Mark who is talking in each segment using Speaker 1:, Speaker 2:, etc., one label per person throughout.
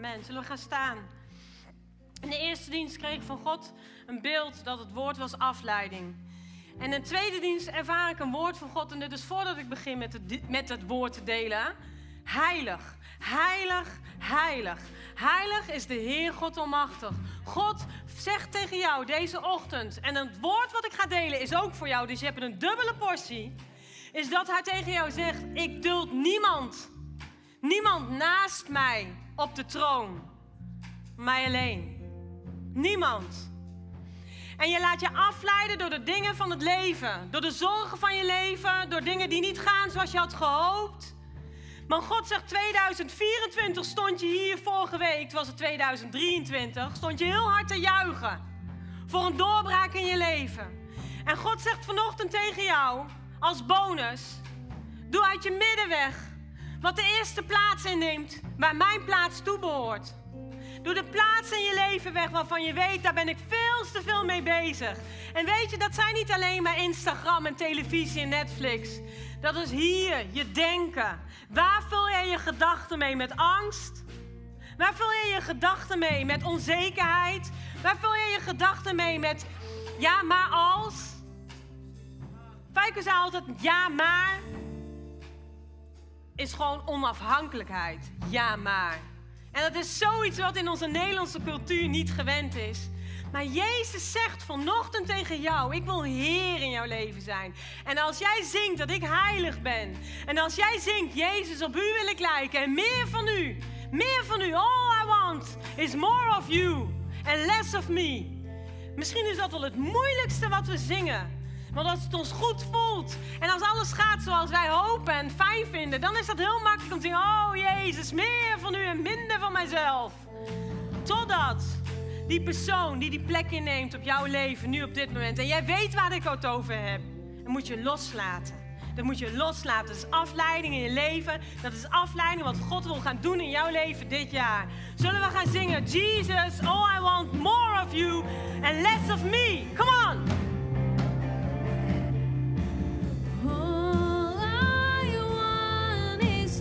Speaker 1: Zullen we gaan staan? In de eerste dienst kreeg ik van God een beeld dat het woord was afleiding. En in de tweede dienst ervaar ik een woord van God. En dit is voordat ik begin met het, met het woord te delen. Heilig, heilig, heilig. Heilig is de Heer God Almachtig. God zegt tegen jou deze ochtend, en het woord wat ik ga delen is ook voor jou, dus je hebt een dubbele portie, is dat hij tegen jou zegt, ik duld niemand, niemand naast mij op de troon, mij alleen. Niemand. En je laat je afleiden door de dingen van het leven, door de zorgen van je leven, door dingen die niet gaan zoals je had gehoopt. Maar God zegt 2024 stond je hier vorige week, was het 2023, stond je heel hard te juichen voor een doorbraak in je leven. En God zegt vanochtend tegen jou als bonus, doe uit je middenweg wat de eerste plaats inneemt waar mijn plaats toe behoort. Doe de plaats in je leven weg waarvan je weet, daar ben ik veel te veel mee bezig. En weet je, dat zijn niet alleen maar Instagram en televisie en Netflix. Dat is hier, je denken. Waar vul jij je gedachten mee? Met angst? Waar vul je je gedachten mee? Met onzekerheid? Waar vul je je gedachten mee? Met ja, maar als? Fijken zei altijd ja, maar. Is gewoon onafhankelijkheid. Ja, maar. En dat is zoiets wat in onze Nederlandse cultuur niet gewend is. Maar Jezus zegt vanochtend tegen jou: Ik wil Heer in jouw leven zijn. En als jij zingt dat ik heilig ben. En als jij zingt: Jezus, op u wil ik lijken. En meer van u. Meer van u. All I want is more of you. And less of me. Misschien is dat wel het moeilijkste wat we zingen. Want als het ons goed voelt en als alles gaat zoals wij hopen en fijn vinden, dan is dat heel makkelijk om te zeggen: Oh Jezus, meer van u en minder van mijzelf. Totdat die persoon die die plek inneemt op jouw leven, nu op dit moment, en jij weet waar ik het over heb, dan moet je loslaten. Dat moet je loslaten. Dat is afleiding in je leven. Dat is afleiding wat God wil gaan doen in jouw leven dit jaar. Zullen we gaan zingen? Jesus, oh I want more of you and less of me. Come on.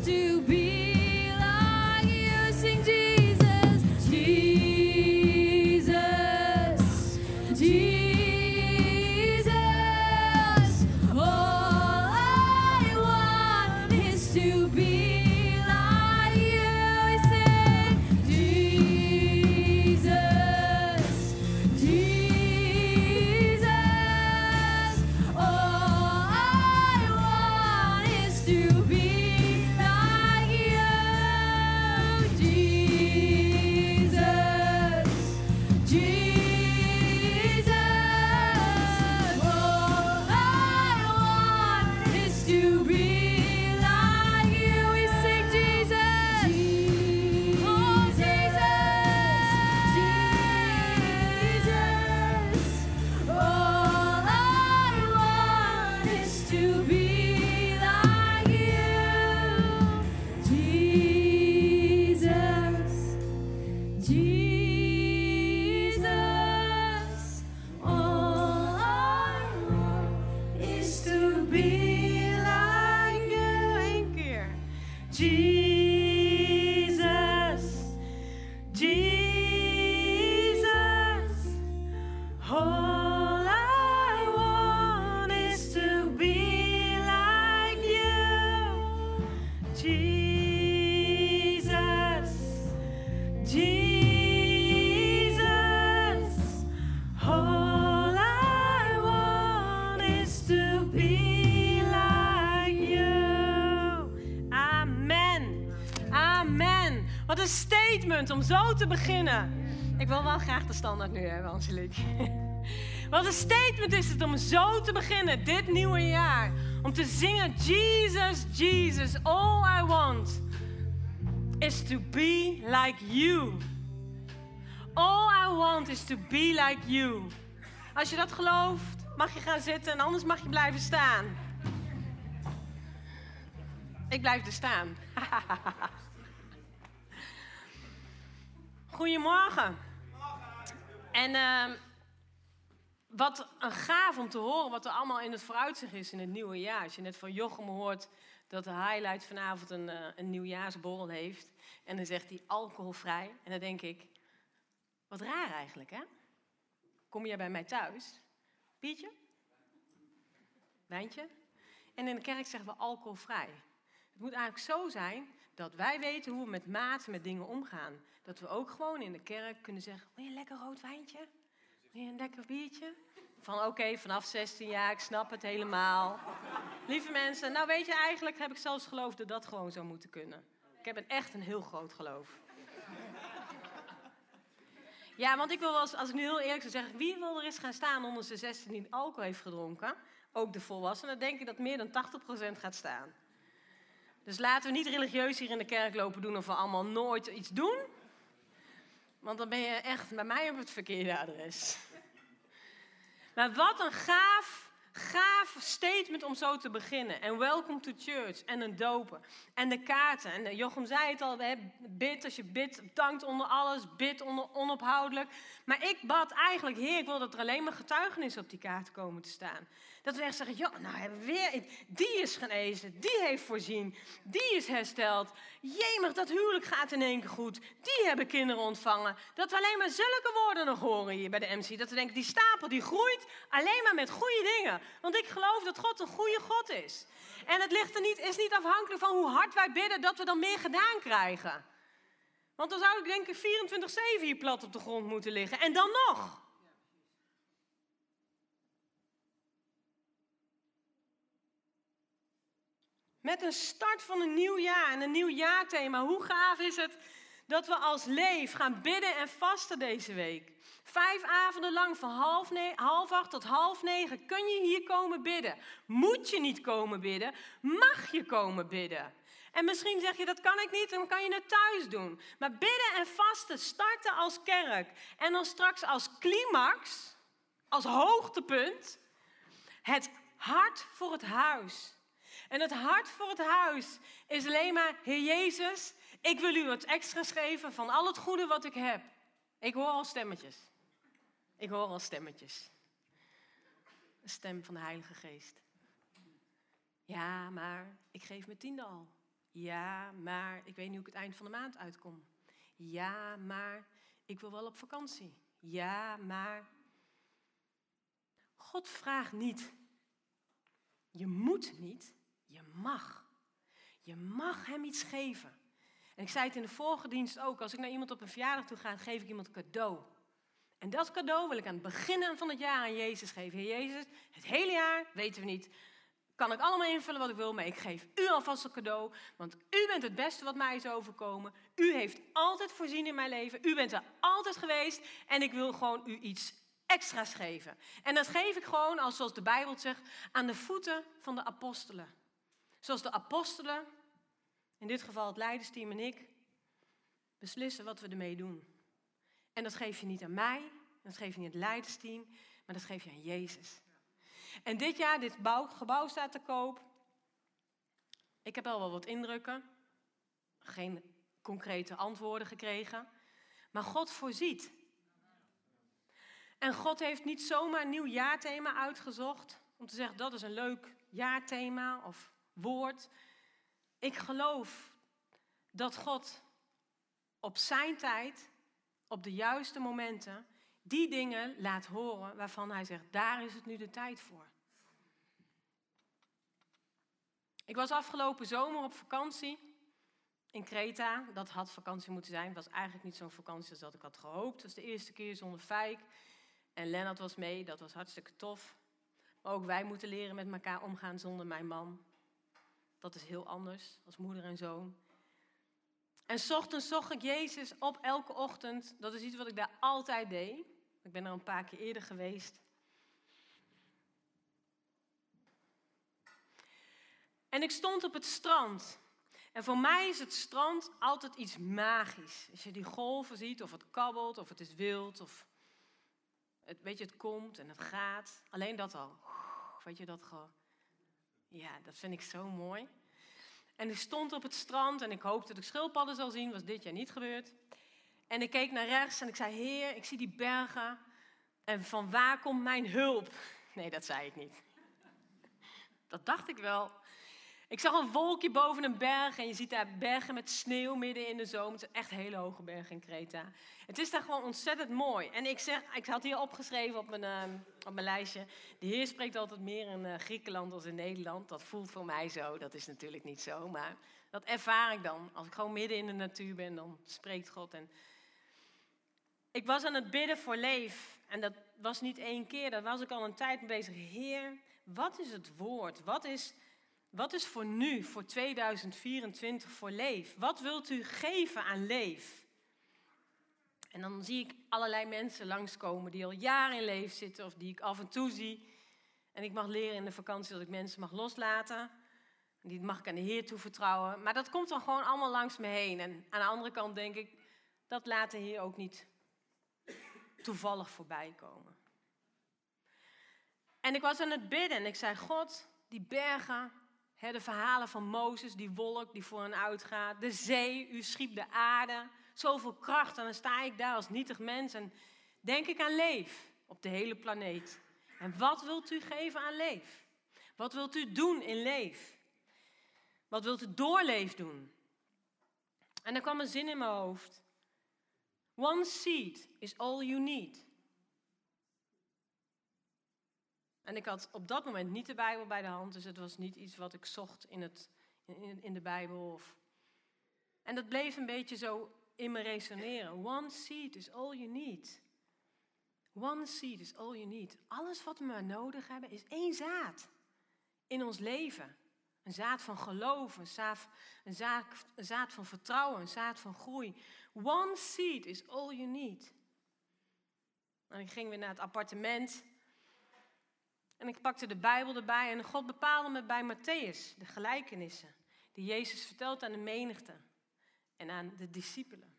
Speaker 2: To be
Speaker 1: om zo te beginnen. Ik wil wel graag de standaard nu hebben, Angelique. Wat een statement is het om zo te beginnen, dit nieuwe jaar. Om te zingen, Jesus, Jesus, all I want is to be like you. All I want is to be like you. Als je dat gelooft, mag je gaan zitten en anders mag je blijven staan. Ik blijf er staan. Goedemorgen. En ehm, wat een gaaf om te horen wat er allemaal in het vooruitzicht is in het nieuwe jaar. Als je net van Jochem hoort dat de highlight vanavond een, eh, een nieuwjaarsborrel heeft. En dan zegt hij alcoholvrij. En dan denk ik, wat raar eigenlijk, hè? Kom jij bij mij thuis? Biertje? Wijntje? En in de kerk zeggen we alcoholvrij. Het moet eigenlijk zo zijn dat wij weten hoe we met maat met dingen omgaan. Dat we ook gewoon in de kerk kunnen zeggen, wil je een lekker rood wijntje? Wil je een lekker biertje? Van oké, vanaf 16 jaar, ik snap het helemaal. Lieve mensen, nou weet je, eigenlijk heb ik zelfs geloofd dat dat gewoon zou moeten kunnen. Ik heb echt een heel groot geloof. Ja, want ik wil wel eens, als ik nu heel eerlijk zou zeggen, wie wil er eens gaan staan onder zijn 16 die alcohol heeft gedronken? Ook de volwassenen, dan denk ik dat meer dan 80% gaat staan. Dus laten we niet religieus hier in de kerk lopen doen of we allemaal nooit iets doen. Want dan ben je echt bij mij op het verkeerde adres. Maar wat een gaaf, gaaf statement om zo te beginnen. En welcome to church. En een dopen. En de kaarten. En Jochem zei het al, bid als je bidt, dankt onder alles, bid onophoudelijk. Maar ik bad eigenlijk, heer, ik wil dat er alleen maar getuigenissen op die kaart komen te staan. Dat we echt zeggen, ja, nou hebben we weer, die is genezen, die heeft voorzien, die is hersteld. Jemig, dat huwelijk gaat in één keer goed. Die hebben kinderen ontvangen. Dat we alleen maar zulke woorden nog horen hier bij de MC. Dat we denken, die stapel die groeit alleen maar met goede dingen. Want ik geloof dat God een goede God is. En het ligt er niet, is niet afhankelijk van hoe hard wij bidden dat we dan meer gedaan krijgen. Want dan zou ik denk ik 24-7 hier plat op de grond moeten liggen. En dan nog. Met een start van een nieuw jaar en een nieuw jaarthema. Hoe gaaf is het dat we als leef gaan bidden en vasten deze week. Vijf avonden lang van half, half acht tot half negen kun je hier komen bidden. Moet je niet komen bidden, mag je komen bidden. En misschien zeg je dat kan ik niet, dan kan je het thuis doen. Maar bidden en vasten starten als kerk. En dan straks als climax, als hoogtepunt, het hart voor het huis. En het hart voor het huis is alleen maar, Heer Jezus, ik wil u wat extra's geven van al het goede wat ik heb. Ik hoor al stemmetjes. Ik hoor al stemmetjes. Een stem van de Heilige Geest. Ja, maar ik geef mijn tiende al. Ja, maar ik weet niet hoe ik het eind van de maand uitkom. Ja, maar ik wil wel op vakantie. Ja, maar. God vraagt niet. Je moet niet. Je mag. Je mag hem iets geven. En ik zei het in de vorige dienst ook. Als ik naar iemand op een verjaardag toe ga, geef ik iemand een cadeau. En dat cadeau wil ik aan het begin van het jaar aan Jezus geven. Heer Jezus, het hele jaar weten we niet. Kan ik allemaal invullen wat ik wil, maar ik geef u alvast een cadeau. Want u bent het beste wat mij is overkomen. U heeft altijd voorzien in mijn leven. U bent er altijd geweest. En ik wil gewoon u iets extra's geven. En dat geef ik gewoon, als zoals de Bijbel zegt, aan de voeten van de apostelen. Zoals de apostelen, in dit geval het leidersteam en ik, beslissen wat we ermee doen. En dat geef je niet aan mij, dat geef je niet aan het leidersteam, maar dat geef je aan Jezus. En dit jaar, dit bouw- gebouw staat te koop. Ik heb al wel wat indrukken, geen concrete antwoorden gekregen, maar God voorziet. En God heeft niet zomaar een nieuw jaarthema uitgezocht om te zeggen dat is een leuk jaarthema of woord. Ik geloof dat God op zijn tijd, op de juiste momenten, die dingen laat horen waarvan hij zegt, daar is het nu de tijd voor. Ik was afgelopen zomer op vakantie in Kreta. Dat had vakantie moeten zijn. Het was eigenlijk niet zo'n vakantie als dat ik had gehoopt. Het was de eerste keer zonder Fijk. En Lennart was mee, dat was hartstikke tof. Maar ook wij moeten leren met elkaar omgaan zonder mijn man. Dat is heel anders als moeder en zoon. En ochtends zocht ik Jezus op elke ochtend. Dat is iets wat ik daar altijd deed. Ik ben er een paar keer eerder geweest. En ik stond op het strand. En voor mij is het strand altijd iets magisch. Als je die golven ziet, of het kabbelt, of het is wild, of het, weet je, het komt en het gaat. Alleen dat al. Weet je dat gewoon? Ja, dat vind ik zo mooi. En ik stond op het strand en ik hoopte dat ik schildpadden zou zien. Was dit jaar niet gebeurd. En ik keek naar rechts en ik zei: Heer, ik zie die bergen. En van waar komt mijn hulp? Nee, dat zei ik niet. Dat dacht ik wel. Ik zag een wolkje boven een berg en je ziet daar bergen met sneeuw midden in de zomer. Het zijn echt hele hoge bergen in Kreta. Het is daar gewoon ontzettend mooi. En ik, zeg, ik had hier opgeschreven op mijn, ehm, op mijn lijstje. De Heer spreekt altijd meer in eh, Griekenland als in Nederland. Dat voelt voor mij zo. Dat is natuurlijk niet zo. Maar dat ervaar ik dan. Als ik gewoon midden in de natuur ben, dan spreekt God. En ik was aan het bidden voor leef. En dat was niet één keer. Daar was ik al een tijd mee bezig. Heer, wat is het woord? Wat is wat is voor nu, voor 2024, voor leef? Wat wilt u geven aan leef? En dan zie ik allerlei mensen langskomen die al jaren in leef zitten of die ik af en toe zie. En ik mag leren in de vakantie dat ik mensen mag loslaten. Die mag ik aan de Heer toevertrouwen. Maar dat komt dan gewoon allemaal langs me heen. En aan de andere kant denk ik, dat laat de Heer ook niet toevallig voorbij komen. En ik was aan het bidden en ik zei, God, die bergen, De verhalen van Mozes, die wolk die voor hen uitgaat. De zee, u schiep de aarde. Zoveel kracht. En dan sta ik daar als nietig mens en denk ik aan leef op de hele planeet. En wat wilt u geven aan leef? Wat wilt u doen in leef? Wat wilt u door leef doen? En er kwam een zin in mijn hoofd. One seed is all you need. En ik had op dat moment niet de Bijbel bij de hand, dus het was niet iets wat ik zocht in, het, in, in de Bijbel. Of... En dat bleef een beetje zo in me resoneren. One seed is all you need. One seed is all you need. Alles wat we maar nodig hebben is één zaad in ons leven. Een zaad van geloof, een een, zaad, een zaad van vertrouwen, een zaad van groei. One seed is all you need. En ik ging weer naar het appartement en ik pakte de Bijbel erbij en God bepaalde me bij Matthäus de gelijkenissen die Jezus vertelt aan de menigte en aan de discipelen.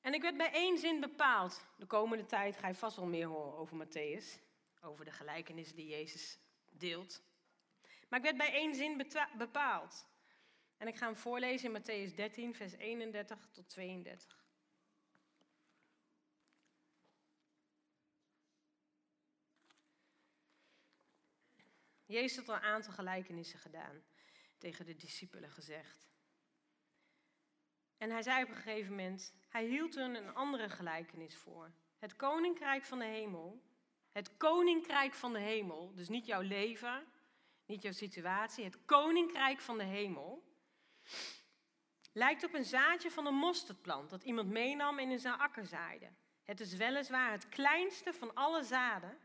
Speaker 1: En ik werd bij één zin bepaald. De komende tijd ga je vast wel meer horen over Matthäus, over de gelijkenissen die Jezus deelt. Maar ik werd bij één zin bepaald. En ik ga hem voorlezen in Matthäus 13, vers 31 tot 32. Jezus had al een aantal gelijkenissen gedaan, tegen de discipelen gezegd. En hij zei op een gegeven moment, hij hield hun een andere gelijkenis voor. Het koninkrijk van de hemel, het koninkrijk van de hemel, dus niet jouw leven, niet jouw situatie, het koninkrijk van de hemel, lijkt op een zaadje van een mosterdplant dat iemand meenam en in zijn akker zaaide. Het is weliswaar het kleinste van alle zaden,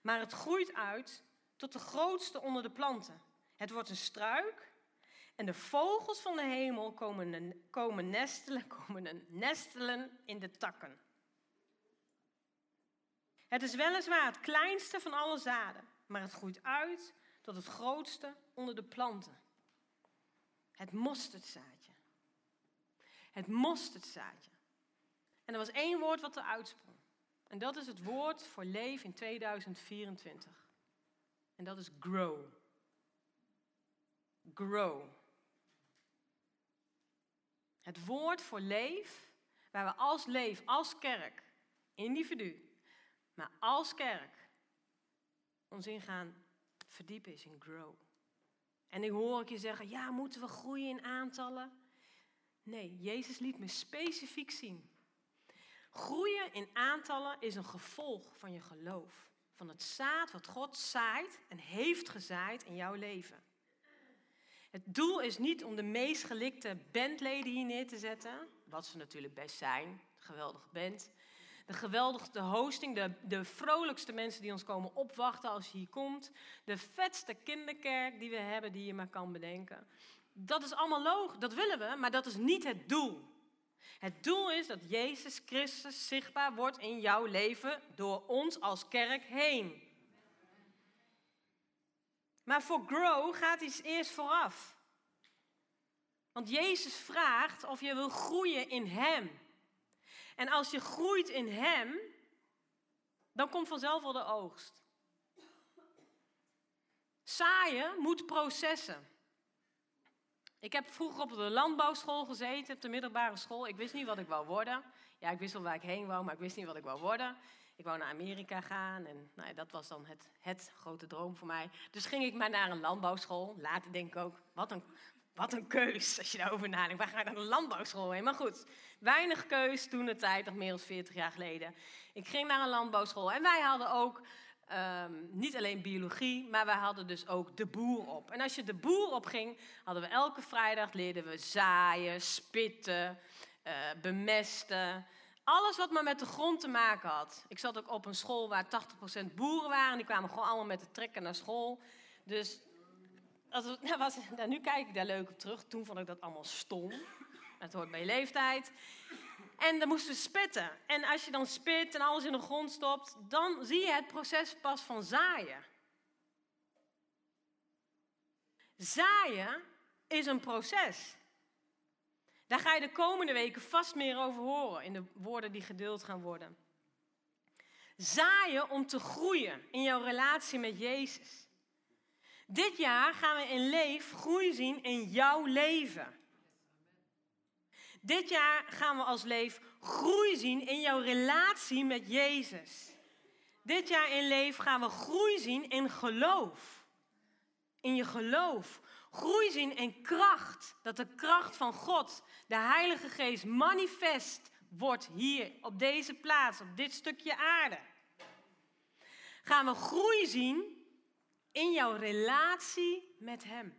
Speaker 1: maar het groeit uit tot de grootste onder de planten. Het wordt een struik en de vogels van de hemel komen, komen, nestelen, komen nestelen in de takken. Het is weliswaar het kleinste van alle zaden, maar het groeit uit tot het grootste onder de planten. Het mosterdzaadje. Het mosterdzaadje. En er was één woord wat er uitsprong. En dat is het woord voor leven in 2024. En dat is grow. Grow. Het woord voor leef, waar we als leef, als kerk, individu, maar als kerk, ons in gaan verdiepen is in grow. En ik hoor ik je zeggen, ja, moeten we groeien in aantallen? Nee, Jezus liet me specifiek zien. Groeien in aantallen is een gevolg van je geloof van het zaad wat God zaait en heeft gezaaid in jouw leven. Het doel is niet om de meest gelikte bandleden hier neer te zetten, wat ze natuurlijk best zijn, geweldige band. De geweldigste hosting, de, de vrolijkste mensen die ons komen opwachten als je hier komt. De vetste kinderkerk die we hebben, die je maar kan bedenken. Dat is allemaal logisch, dat willen we, maar dat is niet het doel. Het doel is dat Jezus Christus zichtbaar wordt in jouw leven door ons als kerk heen. Maar voor grow gaat iets eerst vooraf. Want Jezus vraagt of je wil groeien in Hem. En als je groeit in Hem, dan komt vanzelf wel de oogst. Zaaien moet processen. Ik heb vroeger op de landbouwschool gezeten, op de middelbare school. Ik wist niet wat ik wou worden. Ja, ik wist wel waar ik heen wou, maar ik wist niet wat ik wou worden. Ik wou naar Amerika gaan en nou ja, dat was dan het, het grote droom voor mij. Dus ging ik maar naar een landbouwschool. Later denk ik ook, wat een, wat een keus als je daarover nadenkt. Waar ga ik naar een landbouwschool heen? Maar goed, weinig keus toen de tijd, nog meer dan 40 jaar geleden. Ik ging naar een landbouwschool en wij hadden ook ehm, niet alleen biologie, maar wij hadden dus ook de boer op. En als je de boer op ging, hadden we elke vrijdag leerden we zaaien, spitten, eh, bemesten. Alles wat maar met de grond te maken had. Ik zat ook op een school waar 80% boeren waren. Die kwamen gewoon allemaal met de trekker naar school. Dus als was, nou, nu kijk ik daar leuk op terug. Toen vond ik dat allemaal stom. Het hoort bij je leeftijd. En dan moesten we spitten. En als je dan spit en alles in de grond stopt, dan zie je het proces pas van zaaien. Zaaien is een proces. Daar ga je de komende weken vast meer over horen in de woorden die gedeeld gaan worden. Zaaien om te groeien in jouw relatie met Jezus. Dit jaar gaan we in Leef groei zien in jouw leven. Dit jaar gaan we als Leef groei zien in jouw relatie met Jezus. Dit jaar in Leef gaan we groei zien in geloof. In je geloof. Groei zien in kracht. Dat de kracht van God, de Heilige Geest, manifest wordt hier op deze plaats, op dit stukje aarde. Gaan we groei zien in jouw relatie met Hem.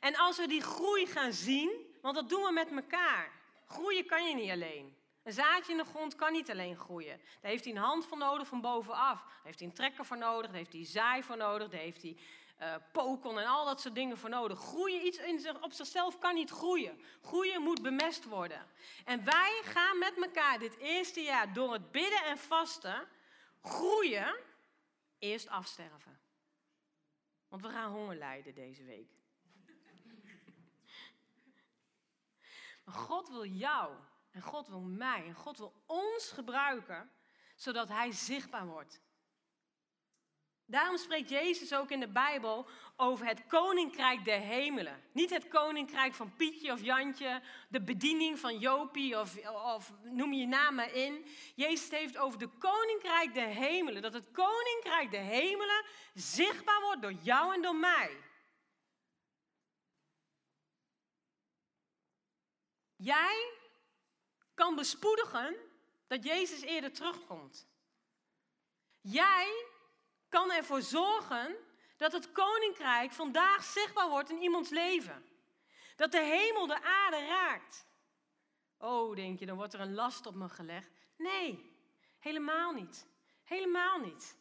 Speaker 1: En als we die groei gaan zien, want dat doen we met elkaar. Groeien kan je niet alleen. Een zaadje in de grond kan niet alleen groeien. Daar heeft hij een hand voor nodig van bovenaf. Daar heeft hij een trekker voor nodig. Daar heeft hij zaai voor nodig. Daar heeft hij uh, pokon en al dat soort dingen voor nodig. Groeien iets in zich, op zichzelf kan niet groeien. Groeien moet bemest worden. En wij gaan met elkaar dit eerste jaar door het bidden en vasten groeien, eerst afsterven. Want we gaan honger lijden deze week. Maar God wil jou en God wil mij en God wil ons gebruiken, zodat Hij zichtbaar wordt. Daarom spreekt Jezus ook in de Bijbel over het koninkrijk der hemelen. Niet het koninkrijk van Pietje of Jantje, de bediening van Jopie of, of noem je naam maar in. Jezus heeft over de koninkrijk der hemelen. Dat het koninkrijk der hemelen zichtbaar wordt door jou en door mij. Jij kan bespoedigen dat Jezus eerder terugkomt. Jij kan ervoor zorgen dat het koninkrijk vandaag zichtbaar wordt in iemands leven. Dat de hemel de aarde raakt. Oh, denk je, dan wordt er een last op me gelegd. Nee, helemaal niet. Helemaal niet.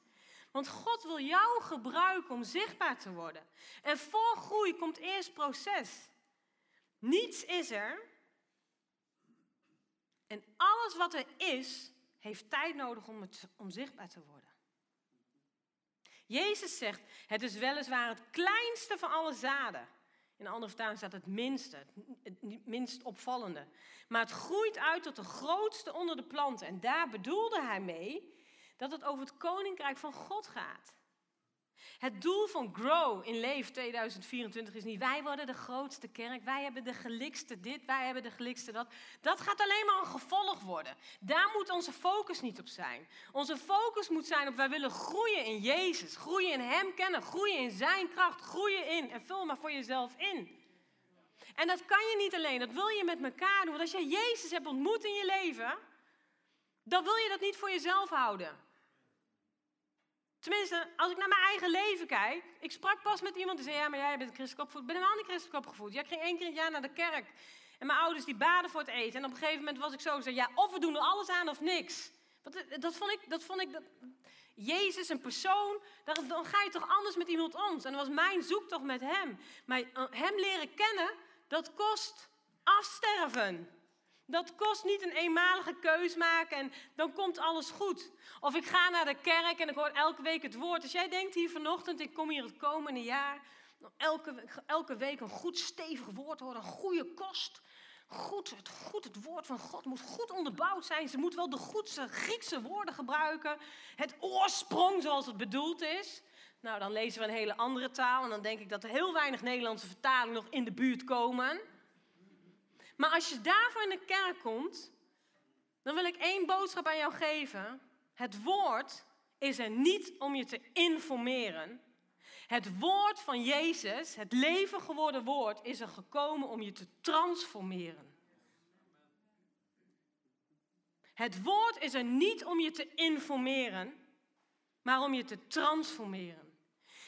Speaker 1: Want God wil jou gebruiken om zichtbaar te worden. En voor groei komt eerst proces. Niets is er. En alles wat er is, heeft tijd nodig om, het, zichtbaar te worden. Jezus zegt, het is weliswaar het kleinste van alle zaden. In andere vertaling staat het minste, het minst opvallende. Maar het groeit uit tot de grootste onder de planten. En daar bedoelde hij mee dat het over het koninkrijk van God gaat. Het doel van Grow in Leef 2024 is niet wij worden de grootste kerk, wij hebben de gelikste dit, wij hebben de gelikste dat. Dat gaat alleen maar een gevolg worden. Daar moet onze focus niet op zijn. Onze focus moet zijn op wij willen groeien in Jezus, groeien in Hem kennen, groeien in Zijn kracht, groeien in en vul maar voor jezelf in. En dat kan je niet alleen, dat wil je met elkaar doen. Want als je Jezus hebt ontmoet in je leven, dan wil je dat niet voor jezelf houden. Tenminste, als ik naar mijn eigen leven kijk. Ik sprak pas met iemand die zei: Ja, maar jij bent christelijk opgevoed. Ik ben helemaal niet christelijk opgevoed. Ja, ik ging één keer in het jaar naar de kerk. En mijn ouders die baden voor het eten. En op een gegeven moment was ik zo: zei, Ja, of we doen er alles aan of niks. Want dat vond ik. Dat vond ik dat, Jezus, een persoon, dan ga je toch anders met iemand om. En dat was mijn zoektocht met hem. Maar hem leren kennen, dat kost afsterven. Dat kost niet een eenmalige keus maken en dan komt alles goed. Of ik ga naar de kerk en ik hoor elke week het woord. Als jij denkt hier vanochtend, ik kom hier het komende jaar, elke, elke week een goed stevig woord horen, een goede kost. Goed het, goed, het woord van God moet goed onderbouwd zijn. Ze moet wel de goedse Griekse woorden gebruiken. Het oorsprong zoals het bedoeld is. Nou, dan lezen we een hele andere taal en dan denk ik dat er heel weinig Nederlandse vertalingen nog in de buurt komen. Maar als je daarvoor in de kerk komt, dan wil ik één boodschap aan jou geven. Het woord is er niet om je te informeren. Het woord van Jezus, het leven geworden woord, is er gekomen om je te transformeren. Het woord is er niet om je te informeren, maar om je te transformeren.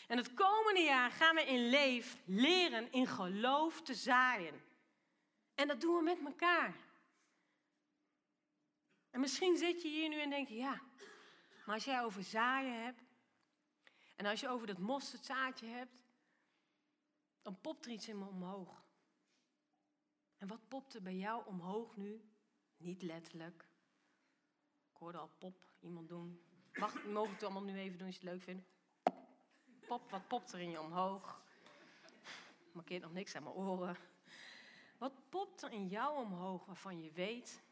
Speaker 1: En het komende jaar gaan we in leef leren in geloof te zaaien. En dat doen we met elkaar. En misschien zit je hier nu en denk je, ja, maar als jij over zaaien hebt, en als je over dat mosterdzaadje hebt, dan popt er iets in me omhoog. En wat popt er bij jou omhoog nu? Niet letterlijk. Ik hoorde al pop iemand doen. Mag, mogen het allemaal nu even doen als je het leuk vindt? Pop, wat popt er in je omhoog? Markeert nog niks aan mijn oren. Wat popt er in jou omhoog waarvan je weet,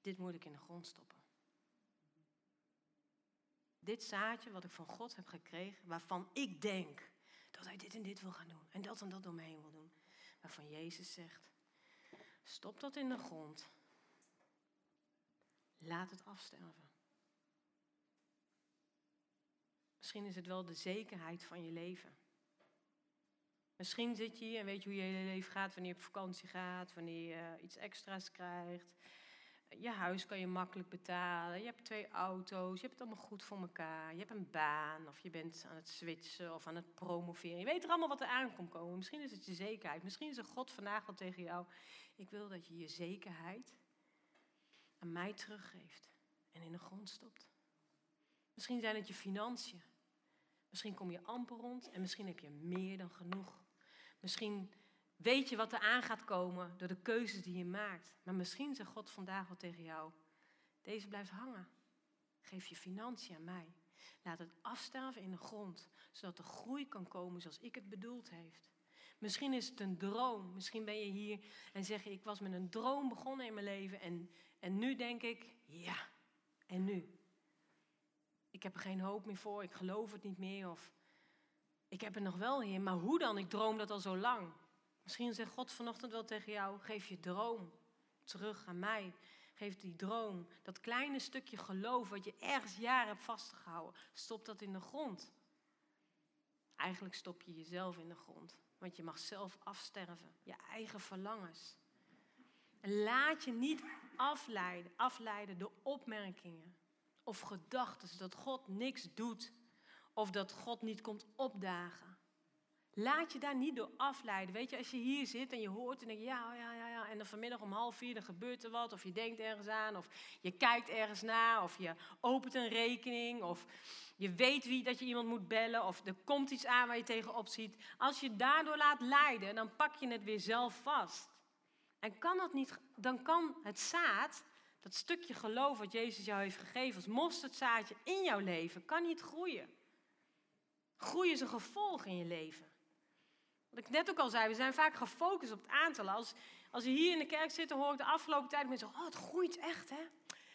Speaker 1: dit moet ik in de grond stoppen? Dit zaadje wat ik van God heb gekregen, waarvan ik denk dat hij dit en dit wil gaan doen en dat en dat door me heen wil doen. Waarvan Jezus zegt, stop dat in de grond. Laat het afsterven. Misschien is het wel de zekerheid van je leven. Misschien zit je hier en weet je hoe je hele leven gaat, wanneer je op vakantie gaat, wanneer je iets extra's krijgt. Je huis kan je makkelijk betalen, je hebt twee auto's, je hebt het allemaal goed voor elkaar. Je hebt een baan of je bent aan het switchen of aan het promoveren. Je weet er allemaal wat er aan komt komen. Misschien is het je zekerheid. Misschien is er God vandaag al tegen jou. Ik wil dat je je zekerheid aan mij teruggeeft en in de grond stopt. Misschien zijn het je financiën. Misschien kom je amper rond en misschien heb je meer dan genoeg. Misschien weet je wat er aan gaat komen door de keuzes die je maakt. Maar misschien zegt God vandaag al tegen jou: deze blijft hangen. Geef je financiën aan mij. Laat het afsterven in de grond, zodat er groei kan komen zoals ik het bedoeld heeft. Misschien is het een droom. Misschien ben je hier en zeg je: Ik was met een droom begonnen in mijn leven. En, en nu denk ik: Ja, en nu? Ik heb er geen hoop meer voor, ik geloof het niet meer. Of ik heb er nog wel in, maar hoe dan? Ik droom dat al zo lang. Misschien zegt God vanochtend wel tegen jou: geef je droom terug aan mij. Geef die droom, dat kleine stukje geloof wat je ergens jaren hebt vastgehouden, stop dat in de grond. Eigenlijk stop je jezelf in de grond, want je mag zelf afsterven, je eigen verlangens. En laat je niet afleiden, afleiden door opmerkingen of gedachten dat God niks doet of dat God niet komt opdagen. Laat je daar niet door afleiden. Weet je, als je hier zit en je hoort en denk je, ja, ja, ja, ja. En dan vanmiddag om half vier, dan gebeurt er wat. Of je denkt ergens aan, of je kijkt ergens naar. Of je opent een rekening. Of je weet wie, dat je iemand moet bellen. Of er komt iets aan waar je tegenop ziet. Als je daardoor laat leiden, dan pak je het weer zelf vast. En kan dat niet, dan kan het zaad, dat stukje geloof wat Jezus jou heeft gegeven als mosterdzaadje in jouw leven, kan niet groeien. Groei is een gevolg in je leven. Wat ik net ook al zei, we zijn vaak gefocust op het aantal. Als, als je hier in de kerk zit, dan hoor ik de afgelopen tijd mensen zeggen, oh het groeit echt hè.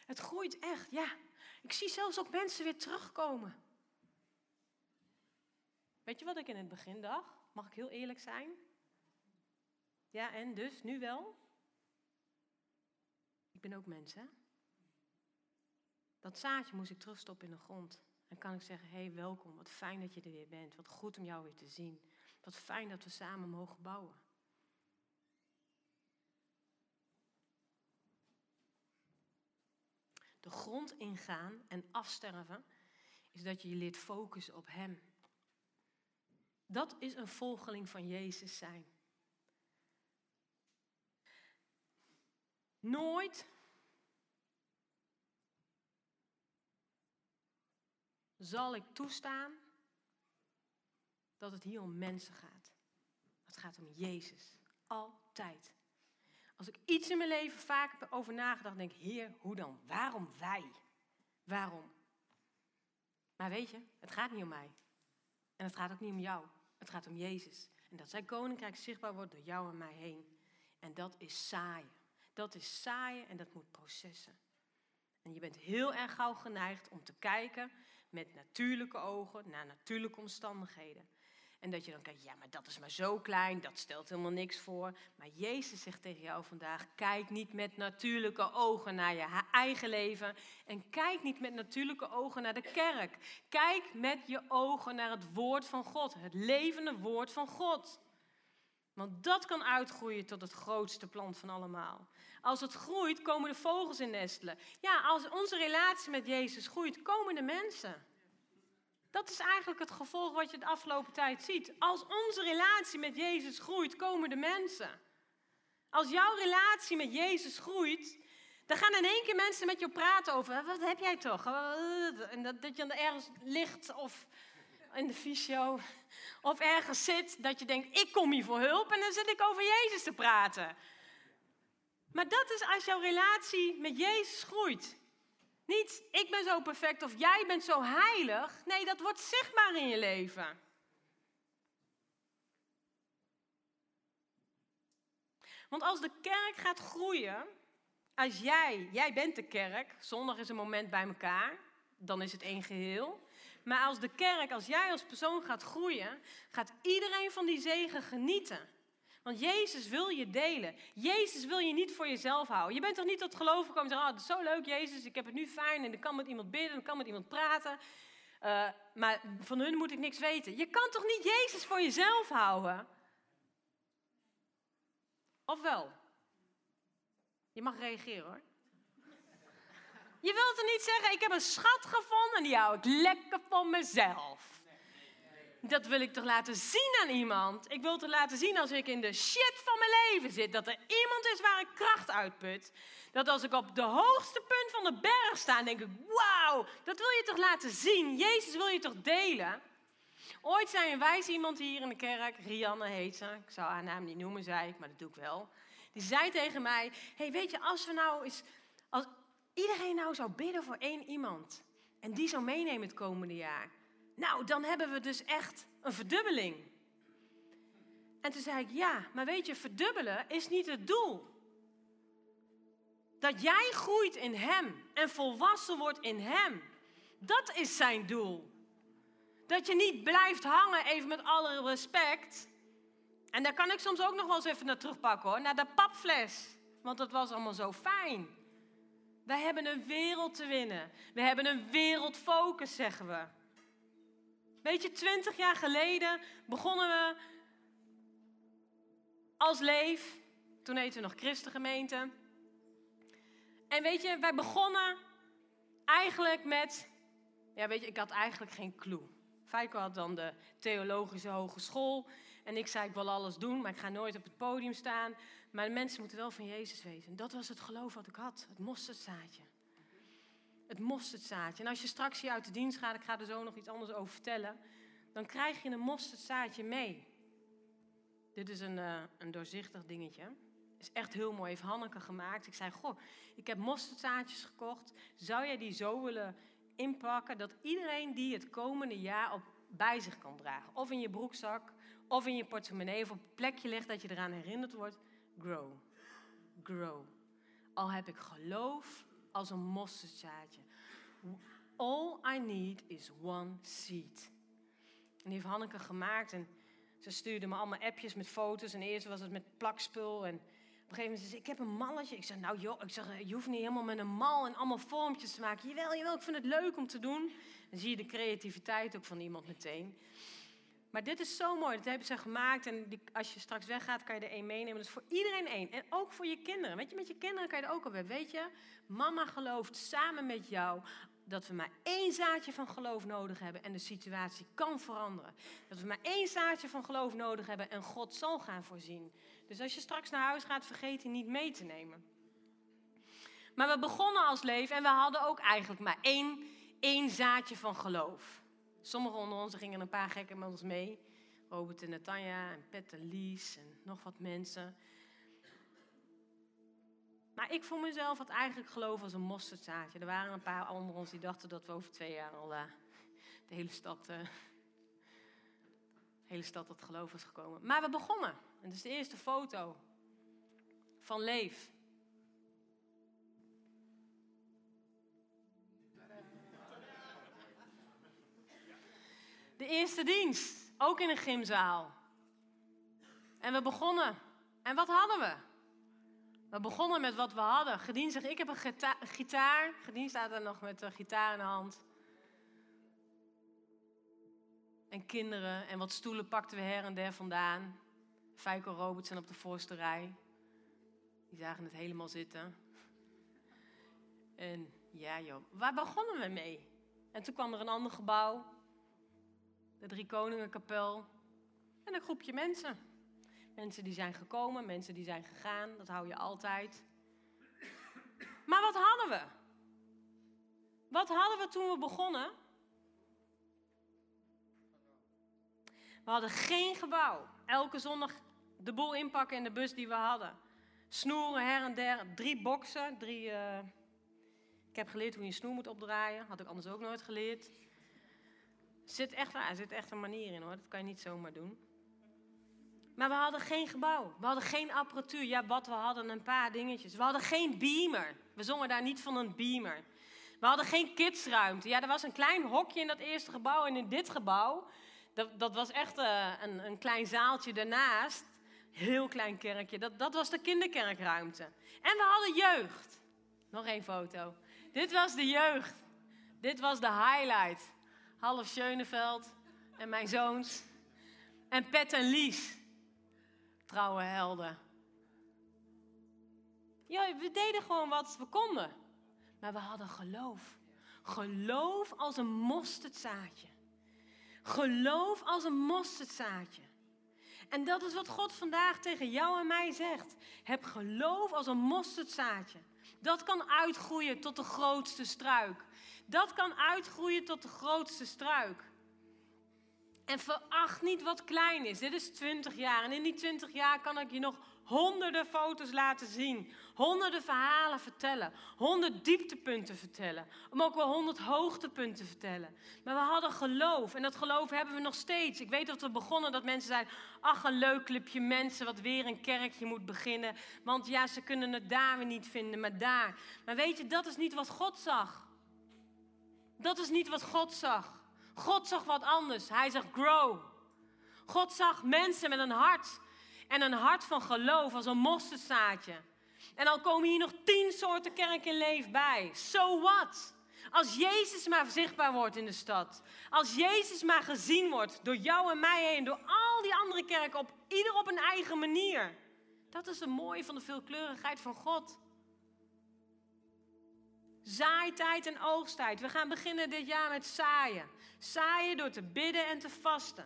Speaker 1: Het groeit echt, ja. Ik zie zelfs ook mensen weer terugkomen. Weet je wat ik in het begin dacht? Mag ik heel eerlijk zijn? Ja, en dus, nu wel? Ik ben ook mens, hè? Dat zaadje moest ik terugstoppen in de grond. En kan ik zeggen, hé, hey, welkom, wat fijn dat je er weer bent. Wat goed om jou weer te zien. Wat fijn dat we samen mogen bouwen. De grond ingaan en afsterven is dat je je leert focussen op Hem. Dat is een volgeling van Jezus zijn. Nooit zal ik toestaan dat het hier om mensen gaat. Het gaat om Jezus. Altijd. Als ik iets in mijn leven vaak heb over nagedacht, denk ik, Heer, hoe dan? Waarom wij? Waarom? Maar weet je, het gaat niet om mij. En het gaat ook niet om jou. Het gaat om Jezus. En dat zijn koninkrijk zichtbaar wordt door jou en mij heen. En dat is saaien. Dat is saaien en dat moet processen. En je bent heel erg gauw geneigd om te kijken met natuurlijke ogen naar natuurlijke omstandigheden. En dat je dan kijkt, ja, maar dat is maar zo klein, dat stelt helemaal niks voor. Maar Jezus zegt tegen jou vandaag, kijk niet met natuurlijke ogen naar je eigen leven. En kijk niet met natuurlijke ogen naar de kerk. Kijk met je ogen naar het woord van God, het levende woord van God. Want dat kan uitgroeien tot het grootste plant van allemaal. Als het groeit, komen de vogels in nestelen. Ja, als onze relatie met Jezus groeit, komen de mensen. Dat is eigenlijk het gevolg wat je de afgelopen tijd ziet. Als onze relatie met Jezus groeit, komen de mensen. Als jouw relatie met Jezus groeit, dan gaan in één keer mensen met je praten over. Wat heb jij toch? En dat, dat je dan ergens ligt of in de fysio of ergens zit dat je denkt, ik kom hier voor hulp en dan zit ik over Jezus te praten. Maar dat is als jouw relatie met Jezus groeit. Niet, ik ben zo perfect of jij bent zo heilig. Nee, dat wordt zichtbaar in je leven. Want als de kerk gaat groeien, als jij, jij bent de kerk, zondag is een moment bij elkaar, dan is het één geheel. Maar als de kerk, als jij als persoon gaat groeien, gaat iedereen van die zegen genieten. Want Jezus wil je delen. Jezus wil je niet voor jezelf houden. Je bent toch niet tot geloof gekomen en zeggen, oh, het is zo leuk Jezus, ik heb het nu fijn en ik kan met iemand bidden, ik kan met iemand praten. Uh, maar van hun moet ik niks weten. Je kan toch niet Jezus voor jezelf houden? Of wel? Je mag reageren hoor. Je wilt er niet zeggen, ik heb een schat gevonden en die hou ik lekker voor mezelf. Dat wil ik toch laten zien aan iemand. Ik wil toch laten zien als ik in de shit van mijn leven zit. Dat er iemand is waar ik kracht uitput. Dat als ik op de hoogste punt van de berg sta, denk ik, wauw, dat wil je toch laten zien. Jezus wil je toch delen. Ooit zei een wijs iemand hier in de kerk, Rianne heet ze. Ik zou haar naam niet noemen, zei ik, maar dat doe ik wel. Die zei tegen mij, hey, weet je, als we nou eens, als iedereen nou zou bidden voor één iemand. En die zou meenemen het komende jaar. Nou, dan hebben we dus echt een verdubbeling. En toen zei ik, ja, maar weet je, verdubbelen is niet het doel. Dat jij groeit in Hem en volwassen wordt in Hem. Dat is zijn doel. Dat je niet blijft hangen, even met alle respect. En daar kan ik soms ook nog wel eens even naar terugpakken hoor, naar de papfles. Want dat was allemaal zo fijn. Wij hebben een wereld te winnen. We hebben een wereldfocus, zeggen we. Weet je, twintig jaar geleden begonnen we als Leef. Toen heten we nog Christengemeente. En weet je, wij begonnen eigenlijk met... Ja, weet je, ik had eigenlijk geen clue. Feiko had dan de theologische hogeschool. En ik zei, ik wil alles doen, maar ik ga nooit op het podium staan. Maar mensen moeten wel van Jezus weten. Dat was het geloof wat ik had. Het mosterdzaadje. Het mosterdzaadje. En als je straks hier uit de dienst gaat, ik ga er zo nog iets anders over vertellen. Dan krijg je een mosterdzaadje mee. Dit is een, uh, een doorzichtig dingetje. Is echt heel mooi. Heeft Hanneke gemaakt. Ik zei, goh, ik heb mosterdzaadjes gekocht. Zou jij die zo willen inpakken dat iedereen die het komende jaar op, bij zich kan dragen? Of in je broekzak, of in je portemonnee, of op een plekje ligt dat je eraan herinnerd wordt. Grow. Grow. Al heb ik geloof als een mosterdzaadje. All I need is one seed. En die heeft Hanneke gemaakt en ze stuurde me allemaal appjes met foto's. En eerst was het met plakspul en... Op een gegeven moment zei ze, ik heb een malletje. Ik zeg, nou joh, ik zeg, je hoeft niet helemaal met een mal en allemaal vormpjes te maken. Jawel, jawel, ik vind het leuk om te doen. Dan zie je de creativiteit ook van iemand meteen. Maar dit is zo mooi, dat hebben ze gemaakt. En die, als je straks weggaat, kan je er één meenemen. Dat is voor iedereen één. En ook voor je kinderen. Weet je, met je kinderen kan je er ook op hebben. Weet je, mama gelooft samen met jou dat we maar één zaadje van geloof nodig hebben en de situatie kan veranderen. Dat we maar één zaadje van geloof nodig hebben en God zal gaan voorzien. Dus als je straks naar huis gaat, vergeet die niet mee te nemen. Maar we begonnen als leven en we hadden ook eigenlijk maar één, één zaadje van geloof. Sommigen onder ons gingen een paar gekken met ons mee. Robert en Natanja en Pet en Lies en nog wat mensen. Maar ik voor mezelf had eigenlijk geloof als een mosterdzaadje. Er waren een paar onder ons die dachten dat we over twee jaar al uh, de hele stad, uh, hele stad tot geloof was gekomen. Maar we begonnen. En is de eerste foto van Leef. De eerste dienst. Ook in een gymzaal. En we begonnen. En wat hadden we? We begonnen met wat we hadden. Gedien zegt, ik heb een gita- gitaar. Gedien staat er nog met een gitaar in de hand. En kinderen en wat stoelen pakten we her en der vandaan. Feiko Robertson op de voorste rij. Die zagen het helemaal zitten. En ja joh, waar begonnen we mee? En toen kwam er een ander gebouw. De Drie Koningenkapel. En een groepje mensen. Mensen die zijn gekomen, mensen die zijn gegaan. Dat hou je altijd. Maar wat hadden we? Wat hadden we toen we begonnen? We hadden geen gebouw. Elke zondag de boel inpakken in de bus die we hadden. Snoeren her en der, drie boksen, drie... eh, Ik heb geleerd hoe je snoer moet opdraaien. Had ik anders ook nooit geleerd. Zit echt, er zit echt een manier in hoor. Dat kan je niet zomaar doen. Maar we hadden geen gebouw. We hadden geen apparatuur. Ja, wat we hadden, een paar dingetjes. We hadden geen beamer. We zongen daar niet van een beamer. We hadden geen kidsruimte. Ja, er was een klein hokje in dat eerste gebouw. En in dit gebouw, dat, dat was echt eh, een, een klein zaaltje daarnaast. Heel klein kerkje. Dat, dat was de kinderkerkruimte. En we hadden jeugd. Nog één foto. Dit was de jeugd. Dit was de highlight. Half Schöneveld en mijn zoons. En Pet en Lies. Trouwe helden. Ja, we deden gewoon wat we konden. Maar we hadden geloof. Geloof als een mosterdzaadje. Geloof als een mosterdzaadje. En dat is wat God vandaag tegen jou en mij zegt. Heb geloof als een mosterdzaadje. Dat kan uitgroeien tot de grootste struik. Dat kan uitgroeien tot de grootste struik. En veracht niet wat klein is. Dit is 20 jaar. En in die 20 jaar kan ik je nog honderden foto's laten zien. Honderden verhalen vertellen. Honderd dieptepunten vertellen. Om ook wel honderd hoogtepunten te vertellen. Maar we hadden geloof. En dat geloof hebben we nog steeds. Ik weet dat we begonnen dat mensen zeiden... Ach, een leuk clubje mensen wat weer een kerkje moet beginnen. Want ja, ze kunnen het daar weer niet vinden, maar daar. Maar weet je, dat is niet wat God zag. Dat is niet wat God zag. God zag wat anders. Hij zag grow. God zag mensen met een hart. En een hart van geloof als een mosterdzaadje. En dan komen hier nog tien soorten kerk in leef bij. So what? Als Jezus maar zichtbaar wordt in de stad. Als Jezus maar gezien wordt door jou en mij heen. Door al die andere kerken. Op ieder op een eigen manier. Dat is het mooie van de veelkleurigheid van God. Zaaitijd en oogsttijd. We gaan beginnen dit jaar met zaaien. Zaaien door te bidden en te vasten.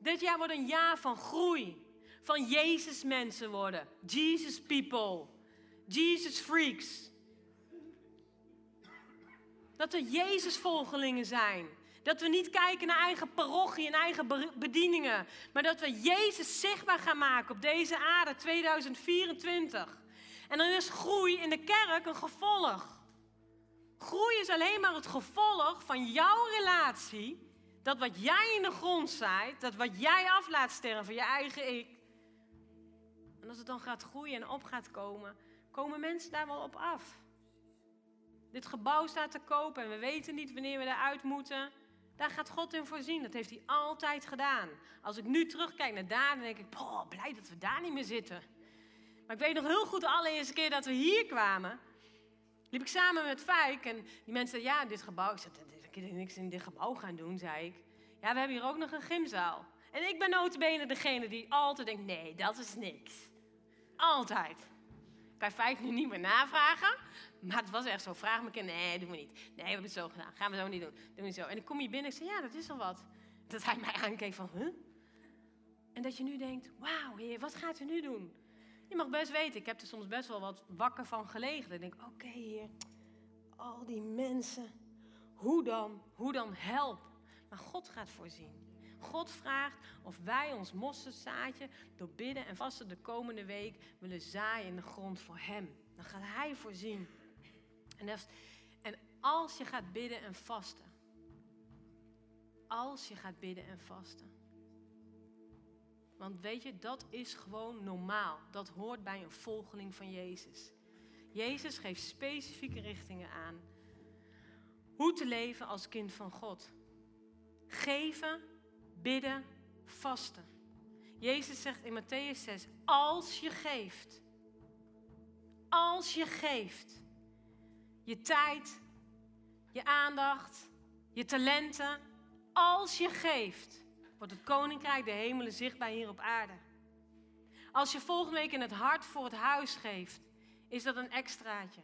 Speaker 1: Dit jaar wordt een jaar van groei. Van Jezus mensen worden. Jesus people. Jesus freaks. Dat we Jezus volgelingen zijn. Dat we niet kijken naar eigen parochie en eigen be- bedieningen. Maar dat we Jezus zichtbaar gaan maken op deze aarde 2024. En dan is groei in de kerk een gevolg. Groei is alleen maar het gevolg van jouw relatie. Dat wat jij in de grond zaait, dat wat jij af laat sterven, je eigen ik. En als het dan gaat groeien en op gaat komen, komen mensen daar wel op af. Dit gebouw staat te koop en we weten niet wanneer we eruit moeten. Daar gaat God in voorzien. Dat heeft hij altijd gedaan. Als ik nu terugkijk naar daar, dan denk ik, boah, blij dat we daar niet meer zitten. Maar ik weet nog heel goed de allereerste keer dat we hier kwamen. Liep ik samen met Fijk en die mensen zeiden, ja, dit gebouw. Ik zei, ik kan niks in dit gebouw gaan doen, zei ik. Ja, we hebben hier ook nog een gymzaal. En ik ben notabene degene die altijd denkt, nee, dat is niks. Altijd. Ik kan Fijk nu niet meer navragen. Maar het was echt zo, vraag me een keer, nee, doen we niet. Nee, we hebben het zo gedaan, gaan we zo niet doen. Doen zo. En ik kom hier binnen en ik zei, ja, dat is al wat. Dat hij mij aankeek van, huh? En dat je nu denkt, wauw, wat gaat u nu doen? Je mag best weten, ik heb er soms best wel wat wakker van gelegen. Ik denk, oké heer, al die mensen, hoe dan? Hoe dan help? Maar God gaat voorzien. God vraagt of wij ons mosterdzaadje door bidden en vasten de komende week willen zaaien in de grond voor Hem. Dan gaat Hij voorzien. En, en als je gaat bidden en vasten, als je gaat bidden en vasten, want weet je, dat is gewoon normaal. Dat hoort bij een volgeling van Jezus. Jezus geeft specifieke richtingen aan. Hoe te leven als kind van God. Geven, bidden, vasten. Jezus zegt in Matthäus 6, als je geeft, als je geeft, je tijd, je aandacht, je talenten, als je geeft, wordt het koninkrijk, de hemelen zichtbaar hier op aarde. Als je volgende week in het hart voor het huis geeft, is dat een extraatje.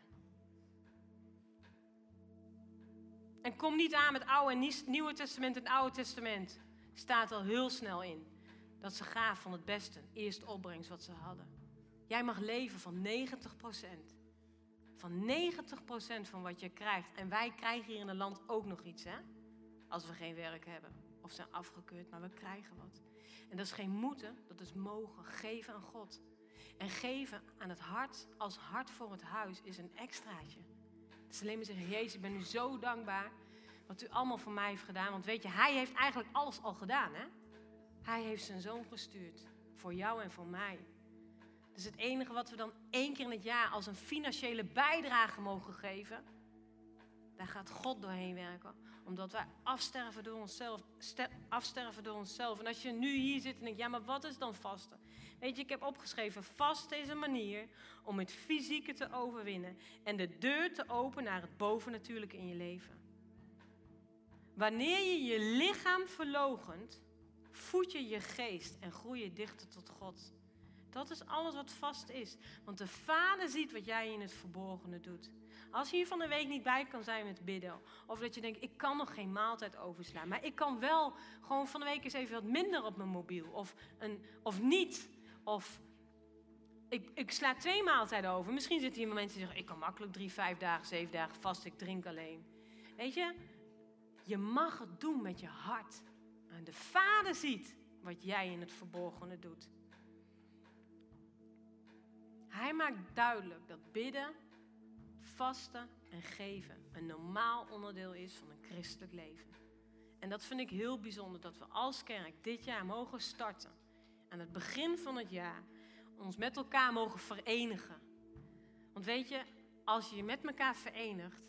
Speaker 1: En kom niet aan met Oude en Nieuwe Testament en Oude Testament. Staat al heel snel in dat ze gaaf van het beste, eerst opbrengst wat ze hadden. Jij mag leven van 90%. Van 90% van wat je krijgt. En wij krijgen hier in het land ook nog iets, hè? Als we geen werk hebben of zijn afgekeurd, maar we krijgen wat. En dat is geen moeten, dat is mogen. Geven aan God. En geven aan het hart als hart voor het huis is een extraatje. Het is alleen maar zeggen, Jezus, ik ben u zo dankbaar wat u allemaal voor mij heeft gedaan. Want weet je, hij heeft eigenlijk alles al gedaan, hè? Hij heeft zijn zoon gestuurd. Voor jou en voor mij. Dus het enige wat we dan één keer in het jaar als een financiële bijdrage mogen geven, daar gaat God doorheen werken. Omdat wij afsterven door onszelf. ste- afsterven door onszelf. En als je nu hier zit en denkt, ja, maar wat is dan vasten? Weet je, ik heb opgeschreven, vasten is een manier om het fysieke te overwinnen. En de deur te openen naar het bovennatuurlijke in je leven. Wanneer je je lichaam verlogent, voed je je geest en groei je dichter tot God. Dat is alles wat vast is. Want de Vader ziet wat jij in het verborgene doet. Als je hier van de week niet bij kan zijn met bidden. Of dat je denkt, ik kan nog geen maaltijd overslaan. Maar ik kan wel gewoon van de week eens even wat minder op mijn mobiel. Of, een, of niet. Of ik, ik sla twee maaltijden over. Misschien zitten hier mensen die zeggen, ik kan makkelijk drie, vijf dagen, zeven dagen vast. Ik drink alleen. Weet je, je mag het doen met je hart. En de Vader ziet wat jij in het verborgene doet. Hij maakt duidelijk dat bidden, vasten en geven een normaal onderdeel is van een christelijk leven. En dat vind ik heel bijzonder dat we als kerk dit jaar mogen starten. Aan het begin van het jaar ons met elkaar mogen verenigen. Want weet je, als je je met elkaar verenigt,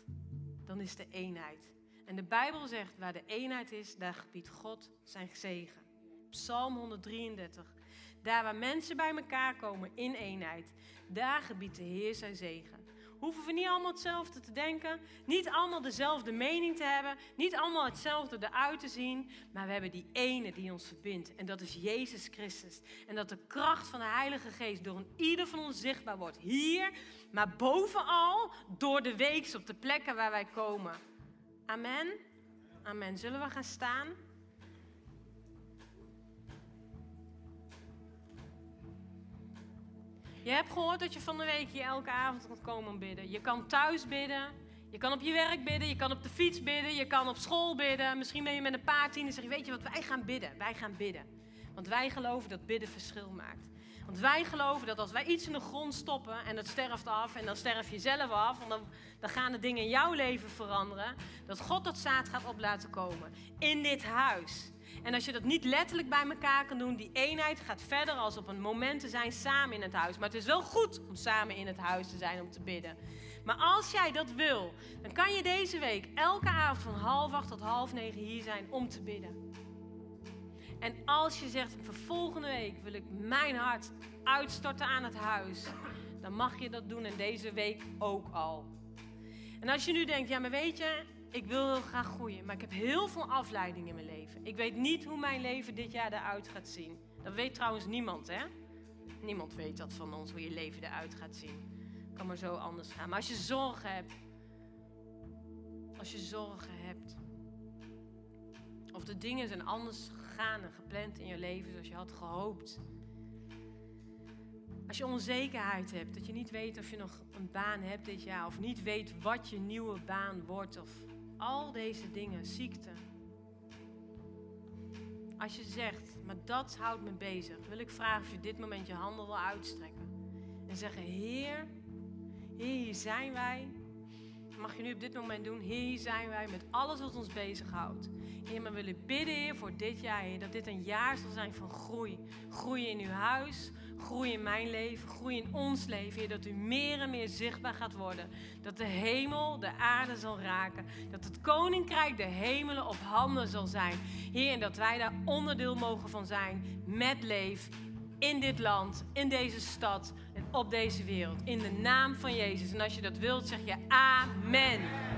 Speaker 1: dan is de eenheid. En de Bijbel zegt, waar de eenheid is, daar gebiedt God zijn zegen. Psalm 133. Daar waar mensen bij elkaar komen in eenheid, daar gebiedt de Heer zijn zegen. Hoeven we niet allemaal hetzelfde te denken, niet allemaal dezelfde mening te hebben, niet allemaal hetzelfde eruit te zien, maar we hebben die ene die ons verbindt. En dat is Jezus Christus. En dat de kracht van de Heilige Geest door een ieder van ons zichtbaar wordt. Hier, maar bovenal door de weeks op de plekken waar wij komen. Amen. Amen. Zullen we gaan staan? Je hebt gehoord dat je van de week hier elke avond kan komen bidden. Je kan thuis bidden. Je kan op je werk bidden. Je kan op de fiets bidden. Je kan op school bidden. Misschien ben je met een paar tien en zeg je, weet je wat, wij gaan bidden. Wij gaan bidden. Want wij geloven dat bidden verschil maakt. Want wij geloven dat als wij iets in de grond stoppen en dat sterft af en dan sterf je zelf af, en dan, dan gaan de dingen in jouw leven veranderen, dat God dat zaad gaat op laten komen in dit huis. En als je dat niet letterlijk bij elkaar kan doen, die eenheid gaat verder als op een moment te zijn samen in het huis. Maar het is wel goed om samen in het huis te zijn om te bidden. Maar als jij dat wil, dan kan je deze week elke avond van half acht tot half negen hier zijn om te bidden. En als je zegt, voor volgende week wil ik mijn hart uitstorten aan het huis, dan mag je dat doen en deze week ook al. En als je nu denkt, ja maar weet je, ik wil heel graag groeien, maar ik heb heel veel afleiding in mijn leven. Ik weet niet hoe mijn leven dit jaar eruit gaat zien. Dat weet trouwens niemand, hè? Niemand weet dat van ons, hoe je leven eruit gaat zien. Kan maar zo anders gaan. Maar als je zorgen hebt, als je zorgen hebt, of de dingen zijn anders gegaan en gepland in je leven zoals je had gehoopt. Als je onzekerheid hebt, dat je niet weet of je nog een baan hebt dit jaar, of niet weet wat je nieuwe baan wordt, of al deze dingen, ziekte. Als je zegt, maar dat houdt me bezig, wil ik vragen of je dit moment je handen wil uitstrekken. En zeggen, Heer, hier zijn wij. mag je nu op dit moment doen. Hier zijn wij met alles wat ons bezighoudt. Heer, we willen bidden, Heer, voor dit jaar. Dat dit een jaar zal zijn van groei. Groei in uw huis, groei in mijn leven, groei in ons leven, Heer. Dat u meer en meer zichtbaar gaat worden. Dat de hemel de aarde zal raken. Dat het koninkrijk de hemelen op handen zal zijn. Heer, en dat wij daar onderdeel mogen van zijn met leef in dit land, in deze stad en op deze wereld. In de naam van Jezus. En als je dat wilt, zeg je amen.